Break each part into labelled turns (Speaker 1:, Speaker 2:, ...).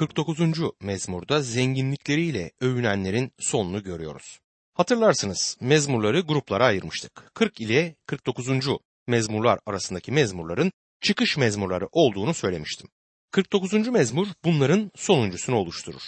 Speaker 1: 49. mezmurda zenginlikleriyle övünenlerin sonunu görüyoruz. Hatırlarsınız mezmurları gruplara ayırmıştık. 40 ile 49. mezmurlar arasındaki mezmurların çıkış mezmurları olduğunu söylemiştim. 49. mezmur bunların sonuncusunu oluşturur.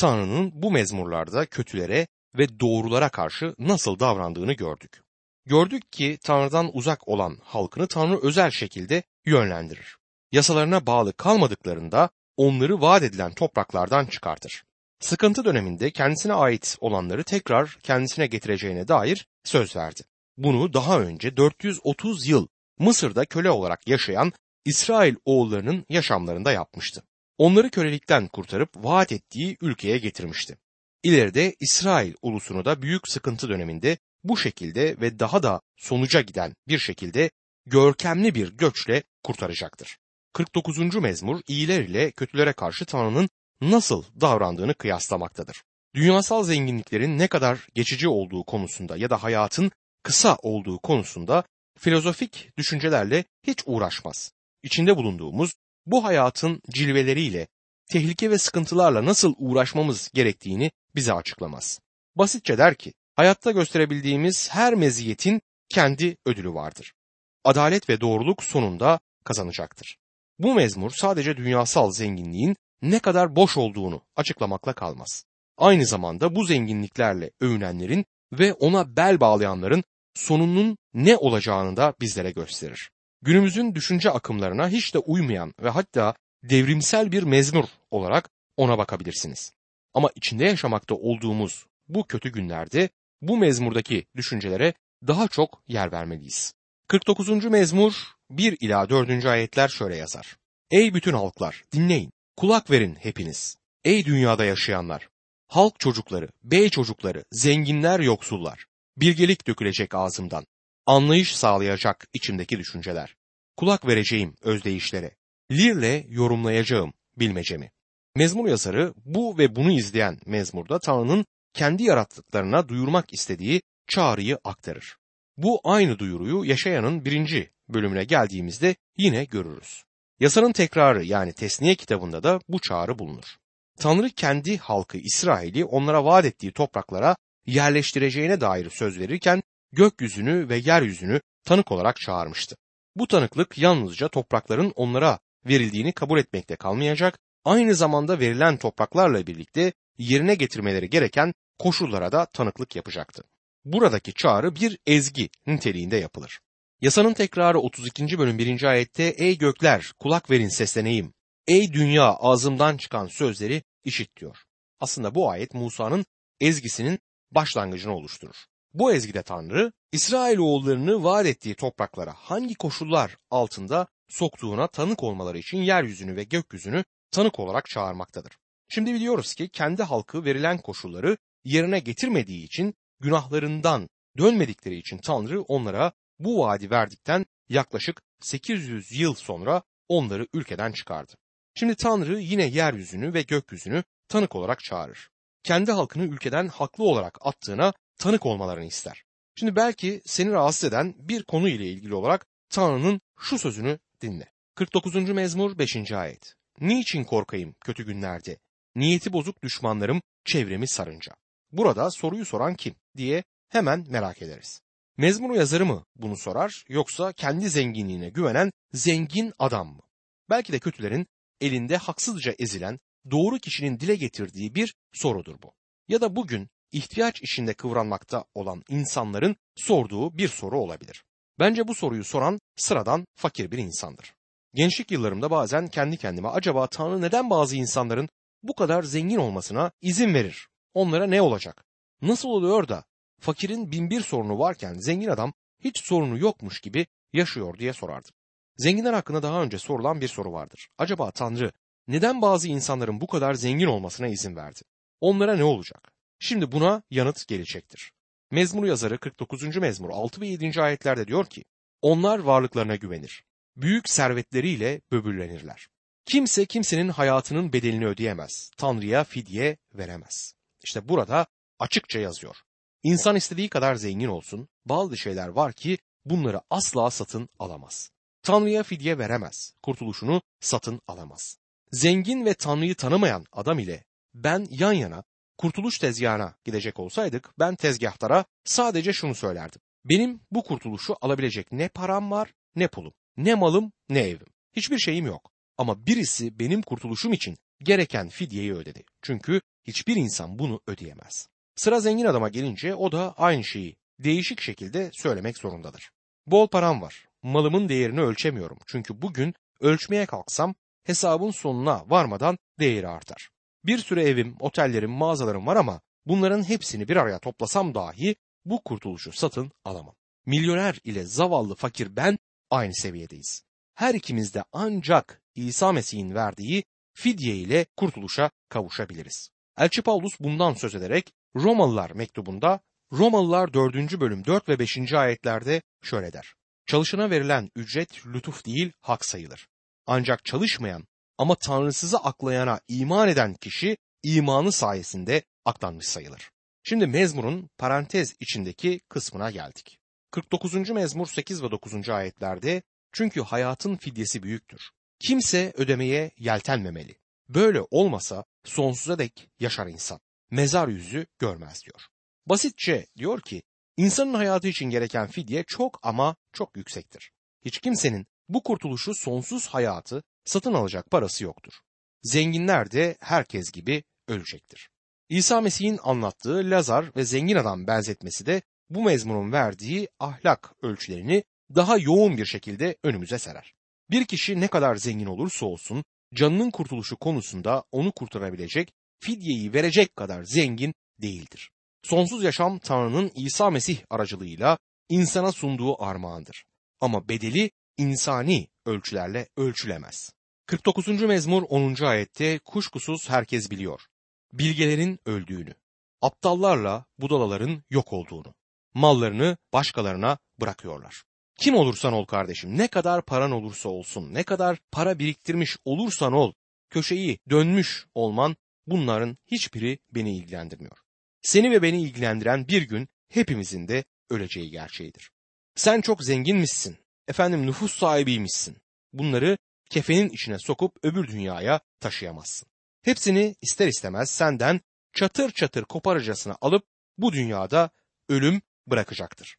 Speaker 1: Tanrı'nın bu mezmurlarda kötülere ve doğrulara karşı nasıl davrandığını gördük. Gördük ki Tanrı'dan uzak olan halkını Tanrı özel şekilde yönlendirir. Yasalarına bağlı kalmadıklarında onları vaat edilen topraklardan çıkartır. Sıkıntı döneminde kendisine ait olanları tekrar kendisine getireceğine dair söz verdi. Bunu daha önce 430 yıl Mısır'da köle olarak yaşayan İsrail oğullarının yaşamlarında yapmıştı. Onları kölelikten kurtarıp vaat ettiği ülkeye getirmişti. İleride İsrail ulusunu da büyük sıkıntı döneminde bu şekilde ve daha da sonuca giden bir şekilde görkemli bir göçle kurtaracaktır. 49. mezmur iyiler ile kötülere karşı Tanrı'nın nasıl davrandığını kıyaslamaktadır. Dünyasal zenginliklerin ne kadar geçici olduğu konusunda ya da hayatın kısa olduğu konusunda filozofik düşüncelerle hiç uğraşmaz. İçinde bulunduğumuz bu hayatın cilveleriyle, tehlike ve sıkıntılarla nasıl uğraşmamız gerektiğini bize açıklamaz. Basitçe der ki, hayatta gösterebildiğimiz her meziyetin kendi ödülü vardır. Adalet ve doğruluk sonunda kazanacaktır. Bu mezmur sadece dünyasal zenginliğin ne kadar boş olduğunu açıklamakla kalmaz. Aynı zamanda bu zenginliklerle övünenlerin ve ona bel bağlayanların sonunun ne olacağını da bizlere gösterir. Günümüzün düşünce akımlarına hiç de uymayan ve hatta devrimsel bir mezmur olarak ona bakabilirsiniz. Ama içinde yaşamakta olduğumuz bu kötü günlerde bu mezmurdaki düşüncelere daha çok yer vermeliyiz. 49. mezmur 1 ila 4. ayetler şöyle yazar. Ey bütün halklar dinleyin, kulak verin hepiniz. Ey dünyada yaşayanlar, halk çocukları, bey çocukları, zenginler, yoksullar. Bilgelik dökülecek ağzımdan. Anlayış sağlayacak içimdeki düşünceler. Kulak vereceğim özdeyişlere. Lirle yorumlayacağım bilmecemi. Mezmur yazarı bu ve bunu izleyen mezmurda Tanrı'nın kendi yarattıklarına duyurmak istediği çağrıyı aktarır. Bu aynı duyuruyu yaşayanın birinci bölümüne geldiğimizde yine görürüz. Yasanın tekrarı yani Tesniye kitabında da bu çağrı bulunur. Tanrı kendi halkı İsrail'i onlara vaat ettiği topraklara yerleştireceğine dair söz verirken gökyüzünü ve yeryüzünü tanık olarak çağırmıştı. Bu tanıklık yalnızca toprakların onlara verildiğini kabul etmekte kalmayacak, aynı zamanda verilen topraklarla birlikte yerine getirmeleri gereken koşullara da tanıklık yapacaktı. Buradaki çağrı bir ezgi niteliğinde yapılır. Yasanın tekrarı 32. bölüm 1. ayette Ey gökler kulak verin sesleneyim. Ey dünya ağzımdan çıkan sözleri işit diyor. Aslında bu ayet Musa'nın ezgisinin başlangıcını oluşturur. Bu ezgide Tanrı İsrail oğullarını vaat ettiği topraklara hangi koşullar altında soktuğuna tanık olmaları için yeryüzünü ve gökyüzünü tanık olarak çağırmaktadır. Şimdi biliyoruz ki kendi halkı verilen koşulları yerine getirmediği için günahlarından dönmedikleri için Tanrı onlara bu vaadi verdikten yaklaşık 800 yıl sonra onları ülkeden çıkardı. Şimdi Tanrı yine yeryüzünü ve gökyüzünü tanık olarak çağırır. Kendi halkını ülkeden haklı olarak attığına tanık olmalarını ister. Şimdi belki seni rahatsız eden bir konu ile ilgili olarak Tanrı'nın şu sözünü dinle. 49. mezmur 5. ayet. Niçin korkayım kötü günlerde? Niyeti bozuk düşmanlarım çevremi sarınca. Burada soruyu soran kim diye hemen merak ederiz. Mezmur yazarı mı bunu sorar yoksa kendi zenginliğine güvenen zengin adam mı? Belki de kötülerin elinde haksızca ezilen doğru kişinin dile getirdiği bir sorudur bu. Ya da bugün ihtiyaç içinde kıvranmakta olan insanların sorduğu bir soru olabilir. Bence bu soruyu soran sıradan fakir bir insandır. Gençlik yıllarımda bazen kendi kendime acaba Tanrı neden bazı insanların bu kadar zengin olmasına izin verir? Onlara ne olacak? Nasıl oluyor da fakirin bin bir sorunu varken zengin adam hiç sorunu yokmuş gibi yaşıyor diye sorardım. Zenginler hakkında daha önce sorulan bir soru vardır. Acaba Tanrı neden bazı insanların bu kadar zengin olmasına izin verdi? Onlara ne olacak? Şimdi buna yanıt gelecektir. Mezmur yazarı 49. mezmur 6 ve 7. ayetlerde diyor ki, Onlar varlıklarına güvenir. Büyük servetleriyle böbürlenirler. Kimse kimsenin hayatının bedelini ödeyemez. Tanrı'ya fidye veremez. İşte burada açıkça yazıyor. İnsan istediği kadar zengin olsun, bazı şeyler var ki bunları asla satın alamaz. Tanrı'ya fidye veremez, kurtuluşunu satın alamaz. Zengin ve Tanrı'yı tanımayan adam ile ben yan yana kurtuluş tezgahına gidecek olsaydık ben tezgahtara sadece şunu söylerdim. Benim bu kurtuluşu alabilecek ne param var ne pulum, ne malım ne evim. Hiçbir şeyim yok. Ama birisi benim kurtuluşum için gereken fidyeyi ödedi. Çünkü hiçbir insan bunu ödeyemez. Sıra zengin adama gelince o da aynı şeyi değişik şekilde söylemek zorundadır. Bol param var. Malımın değerini ölçemiyorum. Çünkü bugün ölçmeye kalksam hesabın sonuna varmadan değeri artar. Bir sürü evim, otellerim, mağazalarım var ama bunların hepsini bir araya toplasam dahi bu kurtuluşu satın alamam. Milyoner ile zavallı fakir ben aynı seviyedeyiz. Her ikimiz de ancak İsa Mesih'in verdiği fidye ile kurtuluşa kavuşabiliriz. Elçi Paulus bundan söz ederek Romalılar mektubunda Romalılar 4. bölüm 4 ve 5. ayetlerde şöyle der. Çalışana verilen ücret lütuf değil hak sayılır. Ancak çalışmayan ama tanrısızı aklayana iman eden kişi imanı sayesinde aklanmış sayılır. Şimdi mezmurun parantez içindeki kısmına geldik. 49. mezmur 8 ve 9. ayetlerde çünkü hayatın fidyesi büyüktür. Kimse ödemeye yeltenmemeli. Böyle olmasa sonsuza dek yaşar insan. Mezar yüzü görmez diyor. Basitçe diyor ki insanın hayatı için gereken fidye çok ama çok yüksektir. Hiç kimsenin bu kurtuluşu sonsuz hayatı satın alacak parası yoktur. Zenginler de herkes gibi ölecektir. İsa Mesih'in anlattığı Lazar ve zengin adam benzetmesi de bu mezmunun verdiği ahlak ölçülerini daha yoğun bir şekilde önümüze serer. Bir kişi ne kadar zengin olursa olsun canının kurtuluşu konusunda onu kurtarabilecek, fidyeyi verecek kadar zengin değildir. Sonsuz yaşam Tanrı'nın İsa Mesih aracılığıyla insana sunduğu armağandır. Ama bedeli insani ölçülerle ölçülemez. 49. mezmur 10. ayette kuşkusuz herkes biliyor. Bilgelerin öldüğünü, aptallarla budalaların yok olduğunu, mallarını başkalarına bırakıyorlar. Kim olursan ol kardeşim, ne kadar paran olursa olsun, ne kadar para biriktirmiş olursan ol, köşeyi dönmüş olman bunların hiçbiri beni ilgilendirmiyor. Seni ve beni ilgilendiren bir gün hepimizin de öleceği gerçeğidir. Sen çok zenginmişsin, efendim nüfus sahibiymişsin. Bunları kefenin içine sokup öbür dünyaya taşıyamazsın. Hepsini ister istemez senden çatır çatır koparıcasına alıp bu dünyada ölüm bırakacaktır.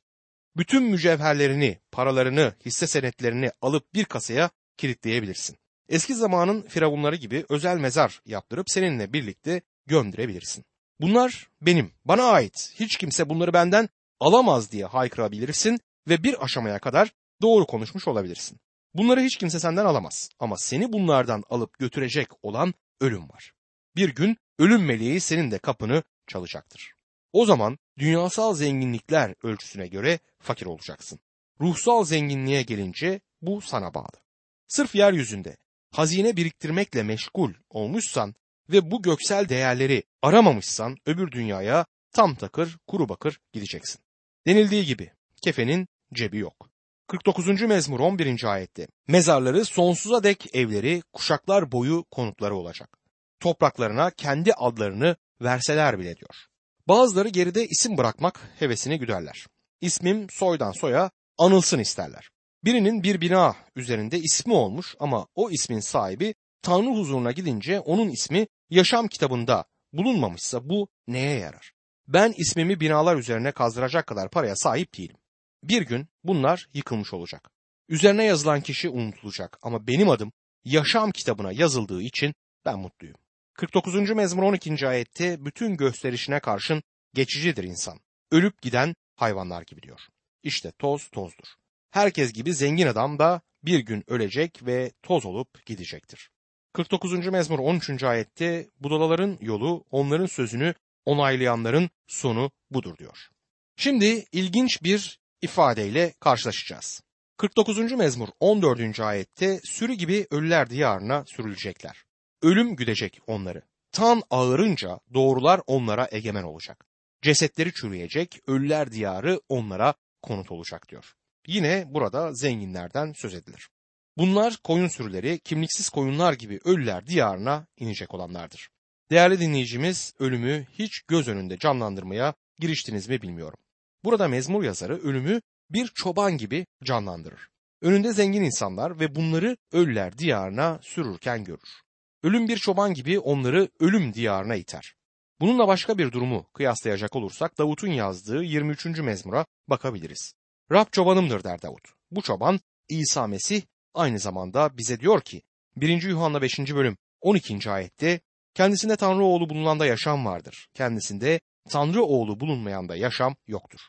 Speaker 1: Bütün mücevherlerini, paralarını, hisse senetlerini alıp bir kasaya kilitleyebilirsin. Eski zamanın firavunları gibi özel mezar yaptırıp seninle birlikte gömdürebilirsin. Bunlar benim, bana ait. Hiç kimse bunları benden alamaz diye haykırabilirsin ve bir aşamaya kadar doğru konuşmuş olabilirsin. Bunları hiç kimse senden alamaz ama seni bunlardan alıp götürecek olan ölüm var. Bir gün ölüm meleği senin de kapını çalacaktır. O zaman dünyasal zenginlikler ölçüsüne göre fakir olacaksın. Ruhsal zenginliğe gelince bu sana bağlı. Sırf yeryüzünde hazine biriktirmekle meşgul olmuşsan ve bu göksel değerleri aramamışsan öbür dünyaya tam takır kuru bakır gideceksin. Denildiği gibi kefenin cebi yok. 49. mezmur 11. ayette mezarları sonsuza dek evleri kuşaklar boyu konutları olacak. Topraklarına kendi adlarını verseler bile diyor. Bazıları geride isim bırakmak hevesini güderler. İsmim soydan soya anılsın isterler. Birinin bir bina üzerinde ismi olmuş ama o ismin sahibi Tanrı huzuruna gidince onun ismi yaşam kitabında bulunmamışsa bu neye yarar? Ben ismimi binalar üzerine kazdıracak kadar paraya sahip değilim. Bir gün bunlar yıkılmış olacak. Üzerine yazılan kişi unutulacak ama benim adım yaşam kitabına yazıldığı için ben mutluyum. 49. mezmur 12. ayette bütün gösterişine karşın geçicidir insan. Ölüp giden hayvanlar gibi diyor. İşte toz tozdur. Herkes gibi zengin adam da bir gün ölecek ve toz olup gidecektir. 49. mezmur 13. ayette budalaların yolu onların sözünü onaylayanların sonu budur diyor. Şimdi ilginç bir ifadeyle karşılaşacağız. 49. mezmur 14. ayette sürü gibi ölüler diyarına sürülecekler. Ölüm güdecek onları. Tan ağırınca doğrular onlara egemen olacak. Cesetleri çürüyecek, ölüler diyarı onlara konut olacak diyor. Yine burada zenginlerden söz edilir. Bunlar koyun sürüleri, kimliksiz koyunlar gibi ölüler diyarına inecek olanlardır. Değerli dinleyicimiz ölümü hiç göz önünde canlandırmaya giriştiniz mi bilmiyorum. Burada mezmur yazarı ölümü bir çoban gibi canlandırır. Önünde zengin insanlar ve bunları ölüler diyarına sürürken görür. Ölüm bir çoban gibi onları ölüm diyarına iter. Bununla başka bir durumu kıyaslayacak olursak Davut'un yazdığı 23. mezmura bakabiliriz. Rab çobanımdır der Davut. Bu çoban İsa Mesih aynı zamanda bize diyor ki 1. Yuhanna 5. bölüm 12. ayette kendisinde Tanrı oğlu bulunanda yaşam vardır. Kendisinde Tanrı oğlu bulunmayanda yaşam yoktur.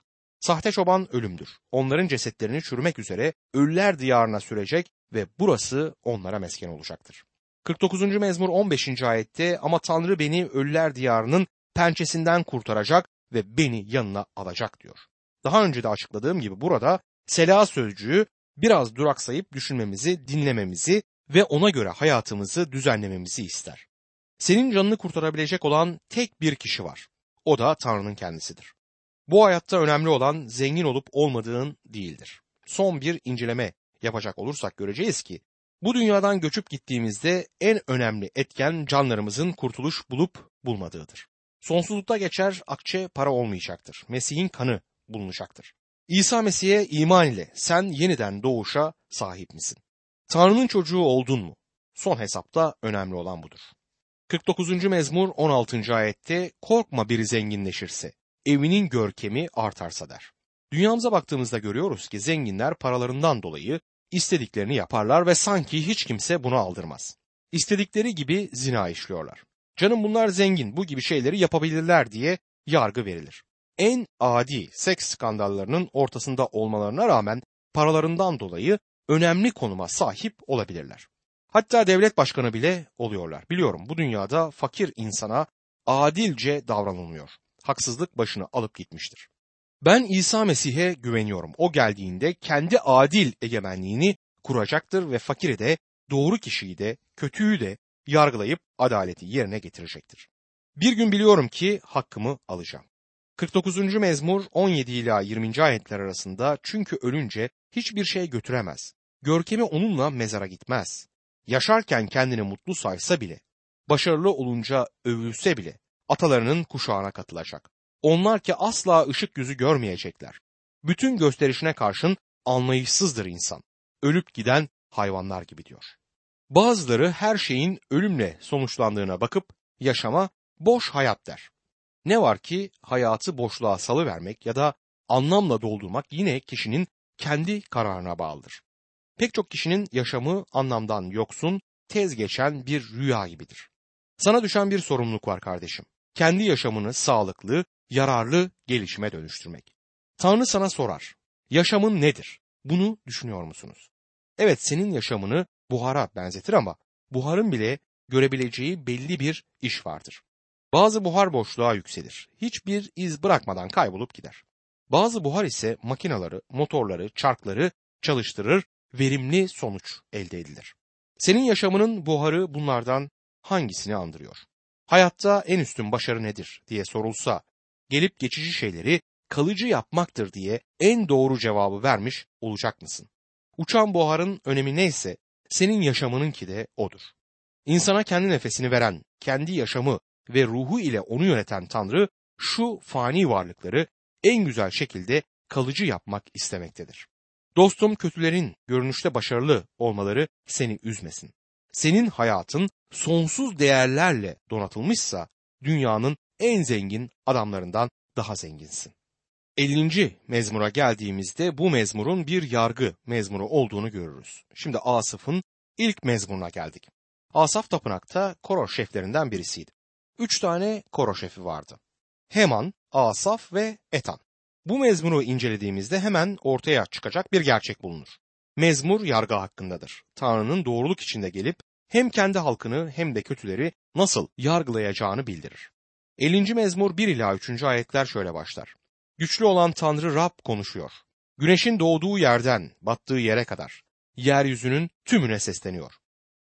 Speaker 1: Sahte çoban ölümdür. Onların cesetlerini çürümek üzere ölüler diyarına sürecek ve burası onlara mesken olacaktır. 49. mezmur 15. ayette ama Tanrı beni ölüler diyarının pençesinden kurtaracak ve beni yanına alacak diyor. Daha önce de açıkladığım gibi burada sela sözcüğü biraz duraksayıp düşünmemizi, dinlememizi ve ona göre hayatımızı düzenlememizi ister. Senin canını kurtarabilecek olan tek bir kişi var. O da Tanrı'nın kendisidir. Bu hayatta önemli olan zengin olup olmadığın değildir. Son bir inceleme yapacak olursak göreceğiz ki bu dünyadan göçüp gittiğimizde en önemli etken canlarımızın kurtuluş bulup bulmadığıdır. Sonsuzlukta geçer akçe para olmayacaktır. Mesih'in kanı bulunacaktır. İsa Mesih'e iman ile sen yeniden doğuşa sahip misin? Tanrı'nın çocuğu oldun mu? Son hesapta önemli olan budur. 49. mezmur 16. ayette korkma biri zenginleşirse, evinin görkemi artarsa der. Dünyamıza baktığımızda görüyoruz ki zenginler paralarından dolayı istediklerini yaparlar ve sanki hiç kimse bunu aldırmaz. İstedikleri gibi zina işliyorlar. Canım bunlar zengin bu gibi şeyleri yapabilirler diye yargı verilir. En adi seks skandallarının ortasında olmalarına rağmen paralarından dolayı önemli konuma sahip olabilirler. Hatta devlet başkanı bile oluyorlar. Biliyorum bu dünyada fakir insana adilce davranılmıyor. Haksızlık başını alıp gitmiştir. Ben İsa Mesih'e güveniyorum. O geldiğinde kendi adil egemenliğini kuracaktır ve fakiri de, doğru kişiyi de, kötüyü de yargılayıp adaleti yerine getirecektir. Bir gün biliyorum ki hakkımı alacağım. 49. mezmur 17 ila 20. ayetler arasında çünkü ölünce hiçbir şey götüremez. Görkemi onunla mezara gitmez. Yaşarken kendini mutlu saysa bile, başarılı olunca övülse bile atalarının kuşağına katılacak. Onlar ki asla ışık yüzü görmeyecekler. Bütün gösterişine karşın anlayışsızdır insan. Ölüp giden hayvanlar gibi diyor. Bazıları her şeyin ölümle sonuçlandığına bakıp yaşama boş hayat der. Ne var ki hayatı boşluğa salıvermek ya da anlamla doldurmak yine kişinin kendi kararına bağlıdır. Pek çok kişinin yaşamı anlamdan yoksun, tez geçen bir rüya gibidir. Sana düşen bir sorumluluk var kardeşim. Kendi yaşamını sağlıklı, yararlı gelişime dönüştürmek. Tanrı sana sorar. Yaşamın nedir? Bunu düşünüyor musunuz? Evet senin yaşamını buhara benzetir ama buharın bile görebileceği belli bir iş vardır. Bazı buhar boşluğa yükselir. Hiçbir iz bırakmadan kaybolup gider. Bazı buhar ise makinaları, motorları, çarkları çalıştırır, verimli sonuç elde edilir. Senin yaşamının buharı bunlardan hangisini andırıyor? Hayatta en üstün başarı nedir diye sorulsa gelip geçici şeyleri kalıcı yapmaktır diye en doğru cevabı vermiş olacak mısın? Uçan buharın önemi neyse senin yaşamınınki de odur. İnsana kendi nefesini veren, kendi yaşamı ve ruhu ile onu yöneten Tanrı şu fani varlıkları en güzel şekilde kalıcı yapmak istemektedir. Dostum kötülerin görünüşte başarılı olmaları seni üzmesin. Senin hayatın sonsuz değerlerle donatılmışsa dünyanın en zengin adamlarından daha zenginsin. 50. mezmura geldiğimizde bu mezmurun bir yargı mezmuru olduğunu görürüz. Şimdi Asaf'ın ilk mezmuruna geldik. Asaf tapınakta koro şeflerinden birisiydi. Üç tane koro şefi vardı. Heman, Asaf ve Etan. Bu mezmuru incelediğimizde hemen ortaya çıkacak bir gerçek bulunur. Mezmur yargı hakkındadır. Tanrı'nın doğruluk içinde gelip hem kendi halkını hem de kötüleri nasıl yargılayacağını bildirir. 50. mezmur 1 ila 3. ayetler şöyle başlar. Güçlü olan Tanrı Rab konuşuyor. Güneşin doğduğu yerden battığı yere kadar yeryüzünün tümüne sesleniyor.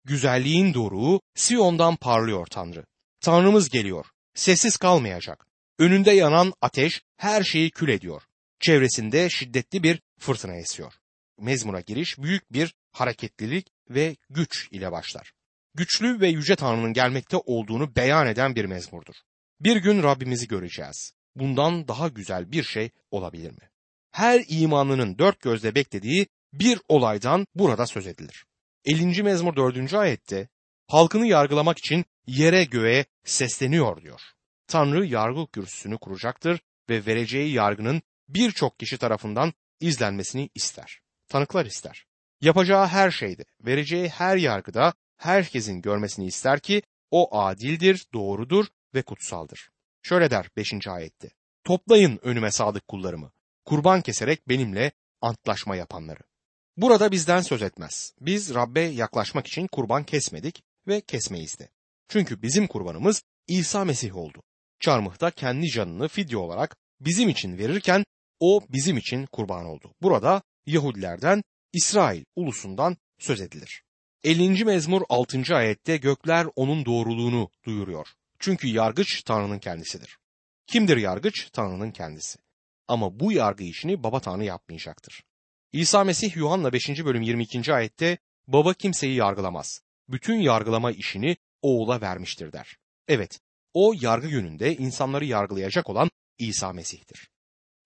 Speaker 1: Güzelliğin doruğu Siyon'dan parlıyor Tanrı. Tanrımız geliyor. Sessiz kalmayacak. Önünde yanan ateş her şeyi kül ediyor. Çevresinde şiddetli bir fırtına esiyor. Mezmura giriş büyük bir hareketlilik ve güç ile başlar. Güçlü ve yüce Tanrı'nın gelmekte olduğunu beyan eden bir mezmurdur. Bir gün Rabbimizi göreceğiz. Bundan daha güzel bir şey olabilir mi? Her imanlının dört gözle beklediği bir olaydan burada söz edilir. 50. mezmur 4. ayette halkını yargılamak için yere göğe sesleniyor diyor. Tanrı yargı kürsüsünü kuracaktır ve vereceği yargının birçok kişi tarafından izlenmesini ister. Tanıklar ister. Yapacağı her şeyde, vereceği her yargıda herkesin görmesini ister ki o adildir, doğrudur ve kutsaldır. Şöyle der 5. ayette. Toplayın önüme sadık kullarımı. Kurban keserek benimle antlaşma yapanları. Burada bizden söz etmez. Biz Rabbe yaklaşmak için kurban kesmedik ve kesmeyiz de. Çünkü bizim kurbanımız İsa Mesih oldu. Çarmıhta kendi canını fidye olarak bizim için verirken o bizim için kurban oldu. Burada Yahudilerden, İsrail ulusundan söz edilir. 50. mezmur 6. ayette gökler onun doğruluğunu duyuruyor. Çünkü yargıç Tanrı'nın kendisidir. Kimdir yargıç? Tanrı'nın kendisi. Ama bu yargı işini baba Tanrı yapmayacaktır. İsa Mesih Yuhanna 5. bölüm 22. ayette baba kimseyi yargılamaz. Bütün yargılama işini oğula vermiştir der. Evet, o yargı gününde insanları yargılayacak olan İsa Mesih'tir.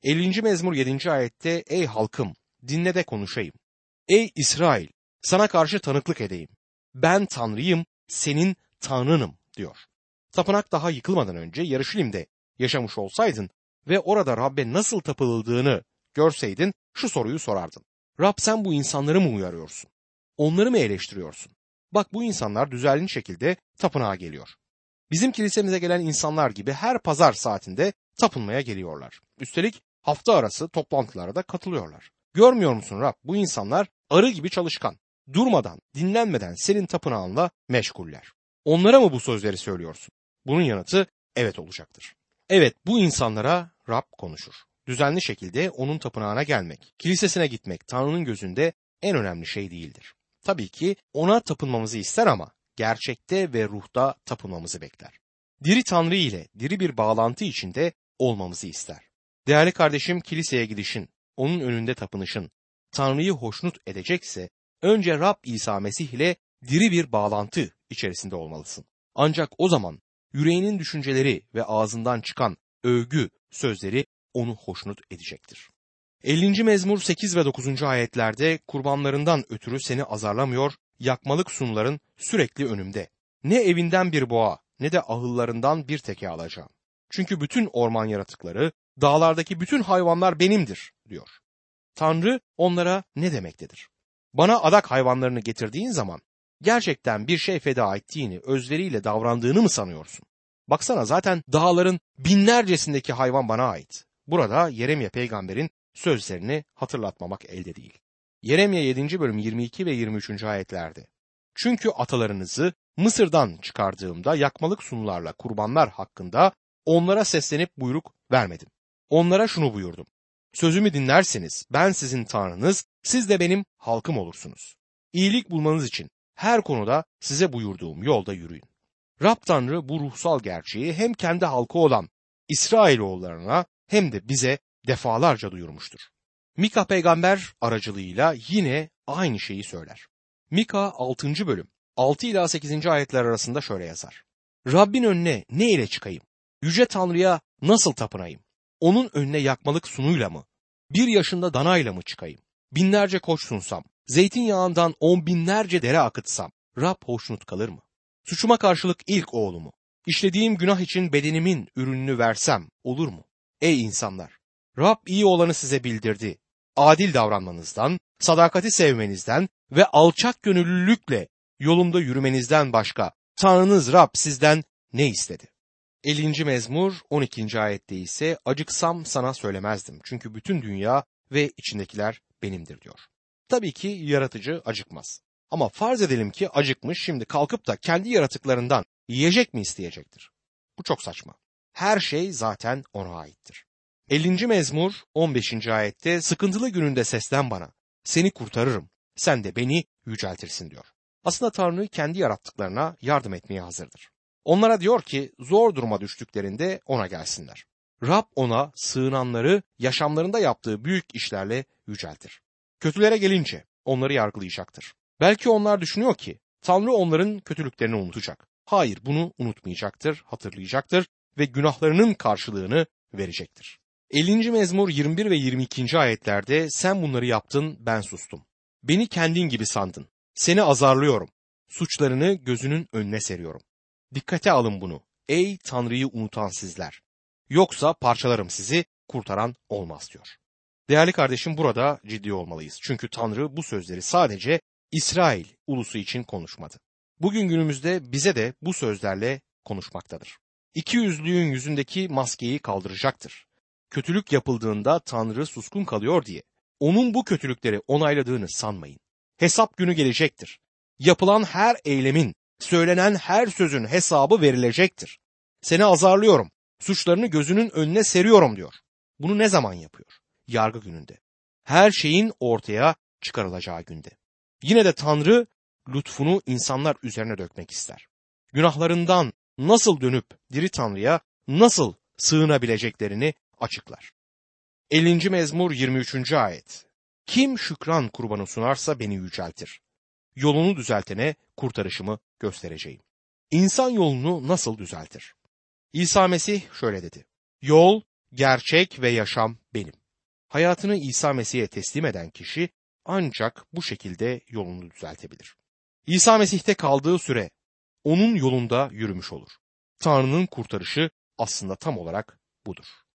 Speaker 1: 50. mezmur 7. ayette ey halkım dinle de konuşayım. Ey İsrail sana karşı tanıklık edeyim. Ben Tanrıyım, senin Tanrınım diyor. Tapınak daha yıkılmadan önce Yarışilim'de yaşamış olsaydın ve orada Rabbe nasıl tapıldığını görseydin şu soruyu sorardın. Rab sen bu insanları mı uyarıyorsun? Onları mı eleştiriyorsun? Bak bu insanlar düzenli şekilde tapınağa geliyor. Bizim kilisemize gelen insanlar gibi her pazar saatinde tapınmaya geliyorlar. Üstelik hafta arası toplantılara da katılıyorlar. Görmüyor musun Rab bu insanlar arı gibi çalışkan, durmadan, dinlenmeden senin tapınağınla meşguller. Onlara mı bu sözleri söylüyorsun? Bunun yanıtı evet olacaktır. Evet bu insanlara Rab konuşur. Düzenli şekilde onun tapınağına gelmek, kilisesine gitmek Tanrı'nın gözünde en önemli şey değildir. Tabii ki ona tapınmamızı ister ama gerçekte ve ruhta tapınmamızı bekler. Diri Tanrı ile diri bir bağlantı içinde olmamızı ister. Değerli kardeşim kiliseye gidişin, onun önünde tapınışın, Tanrı'yı hoşnut edecekse önce Rab İsa Mesih ile diri bir bağlantı içerisinde olmalısın. Ancak o zaman yüreğinin düşünceleri ve ağzından çıkan övgü sözleri onu hoşnut edecektir. 50. mezmur 8 ve 9. ayetlerde kurbanlarından ötürü seni azarlamıyor, yakmalık sunuların sürekli önümde. Ne evinden bir boğa ne de ahıllarından bir teke alacağım. Çünkü bütün orman yaratıkları, dağlardaki bütün hayvanlar benimdir diyor. Tanrı onlara ne demektedir? Bana adak hayvanlarını getirdiğin zaman gerçekten bir şey feda ettiğini, özveriyle davrandığını mı sanıyorsun? Baksana zaten dağların binlercesindeki hayvan bana ait. Burada Yeremye peygamberin sözlerini hatırlatmamak elde değil. Yeremye 7. bölüm 22 ve 23. ayetlerde. Çünkü atalarınızı Mısır'dan çıkardığımda yakmalık sunularla kurbanlar hakkında onlara seslenip buyruk vermedim. Onlara şunu buyurdum. Sözümü dinlerseniz ben sizin tanrınız, siz de benim halkım olursunuz. İyilik bulmanız için her konuda size buyurduğum yolda yürüyün. Rab Tanrı bu ruhsal gerçeği hem kendi halkı olan İsrailoğullarına hem de bize defalarca duyurmuştur. Mika peygamber aracılığıyla yine aynı şeyi söyler. Mika 6. bölüm 6 ila 8. ayetler arasında şöyle yazar. Rabbin önüne ne ile çıkayım? Yüce Tanrı'ya nasıl tapınayım? Onun önüne yakmalık sunuyla mı? Bir yaşında danayla mı çıkayım? Binlerce koç sunsam, zeytinyağından on binlerce dere akıtsam, Rab hoşnut kalır mı? Suçuma karşılık ilk oğlumu, işlediğim günah için bedenimin ürününü versem olur mu? Ey insanlar! Rab iyi olanı size bildirdi. Adil davranmanızdan, sadakati sevmenizden ve alçak gönüllülükle yolumda yürümenizden başka Tanrınız Rab sizden ne istedi? 50. mezmur 12. ayette ise acıksam sana söylemezdim. Çünkü bütün dünya ve içindekiler benimdir diyor. Tabii ki yaratıcı acıkmaz. Ama farz edelim ki acıkmış şimdi kalkıp da kendi yaratıklarından yiyecek mi isteyecektir? Bu çok saçma. Her şey zaten ona aittir. 50. mezmur 15. ayette sıkıntılı gününde seslen bana. Seni kurtarırım. Sen de beni yüceltirsin diyor. Aslında Tanrı kendi yarattıklarına yardım etmeye hazırdır. Onlara diyor ki zor duruma düştüklerinde ona gelsinler. Rab ona sığınanları yaşamlarında yaptığı büyük işlerle yüceltir. Kötülere gelince onları yargılayacaktır. Belki onlar düşünüyor ki Tanrı onların kötülüklerini unutacak. Hayır bunu unutmayacaktır, hatırlayacaktır ve günahlarının karşılığını verecektir. 50. mezmur 21 ve 22. ayetlerde sen bunları yaptın ben sustum. Beni kendin gibi sandın. Seni azarlıyorum. suçlarını gözünün önüne seriyorum. Dikkate alın bunu. Ey Tanrı'yı unutan sizler. Yoksa parçalarım sizi, kurtaran olmaz diyor. Değerli kardeşim burada ciddi olmalıyız. Çünkü Tanrı bu sözleri sadece İsrail ulusu için konuşmadı. Bugün günümüzde bize de bu sözlerle konuşmaktadır. İki yüzlüğün yüzündeki maskeyi kaldıracaktır. Kötülük yapıldığında Tanrı suskun kalıyor diye onun bu kötülükleri onayladığını sanmayın. Hesap günü gelecektir. Yapılan her eylemin, söylenen her sözün hesabı verilecektir. Seni azarlıyorum, suçlarını gözünün önüne seriyorum diyor. Bunu ne zaman yapıyor? Yargı gününde. Her şeyin ortaya çıkarılacağı günde. Yine de Tanrı lütfunu insanlar üzerine dökmek ister. Günahlarından nasıl dönüp diri Tanrı'ya nasıl sığınabileceklerini açıklar. 50. mezmur 23. ayet. Kim şükran kurbanı sunarsa beni yüceltir. Yolunu düzeltene kurtarışımı göstereceğim. İnsan yolunu nasıl düzeltir? İsa Mesih şöyle dedi. Yol, gerçek ve yaşam benim. Hayatını İsa Mesih'e teslim eden kişi ancak bu şekilde yolunu düzeltebilir. İsa Mesih'te kaldığı süre onun yolunda yürümüş olur. Tanrı'nın kurtarışı aslında tam olarak budur.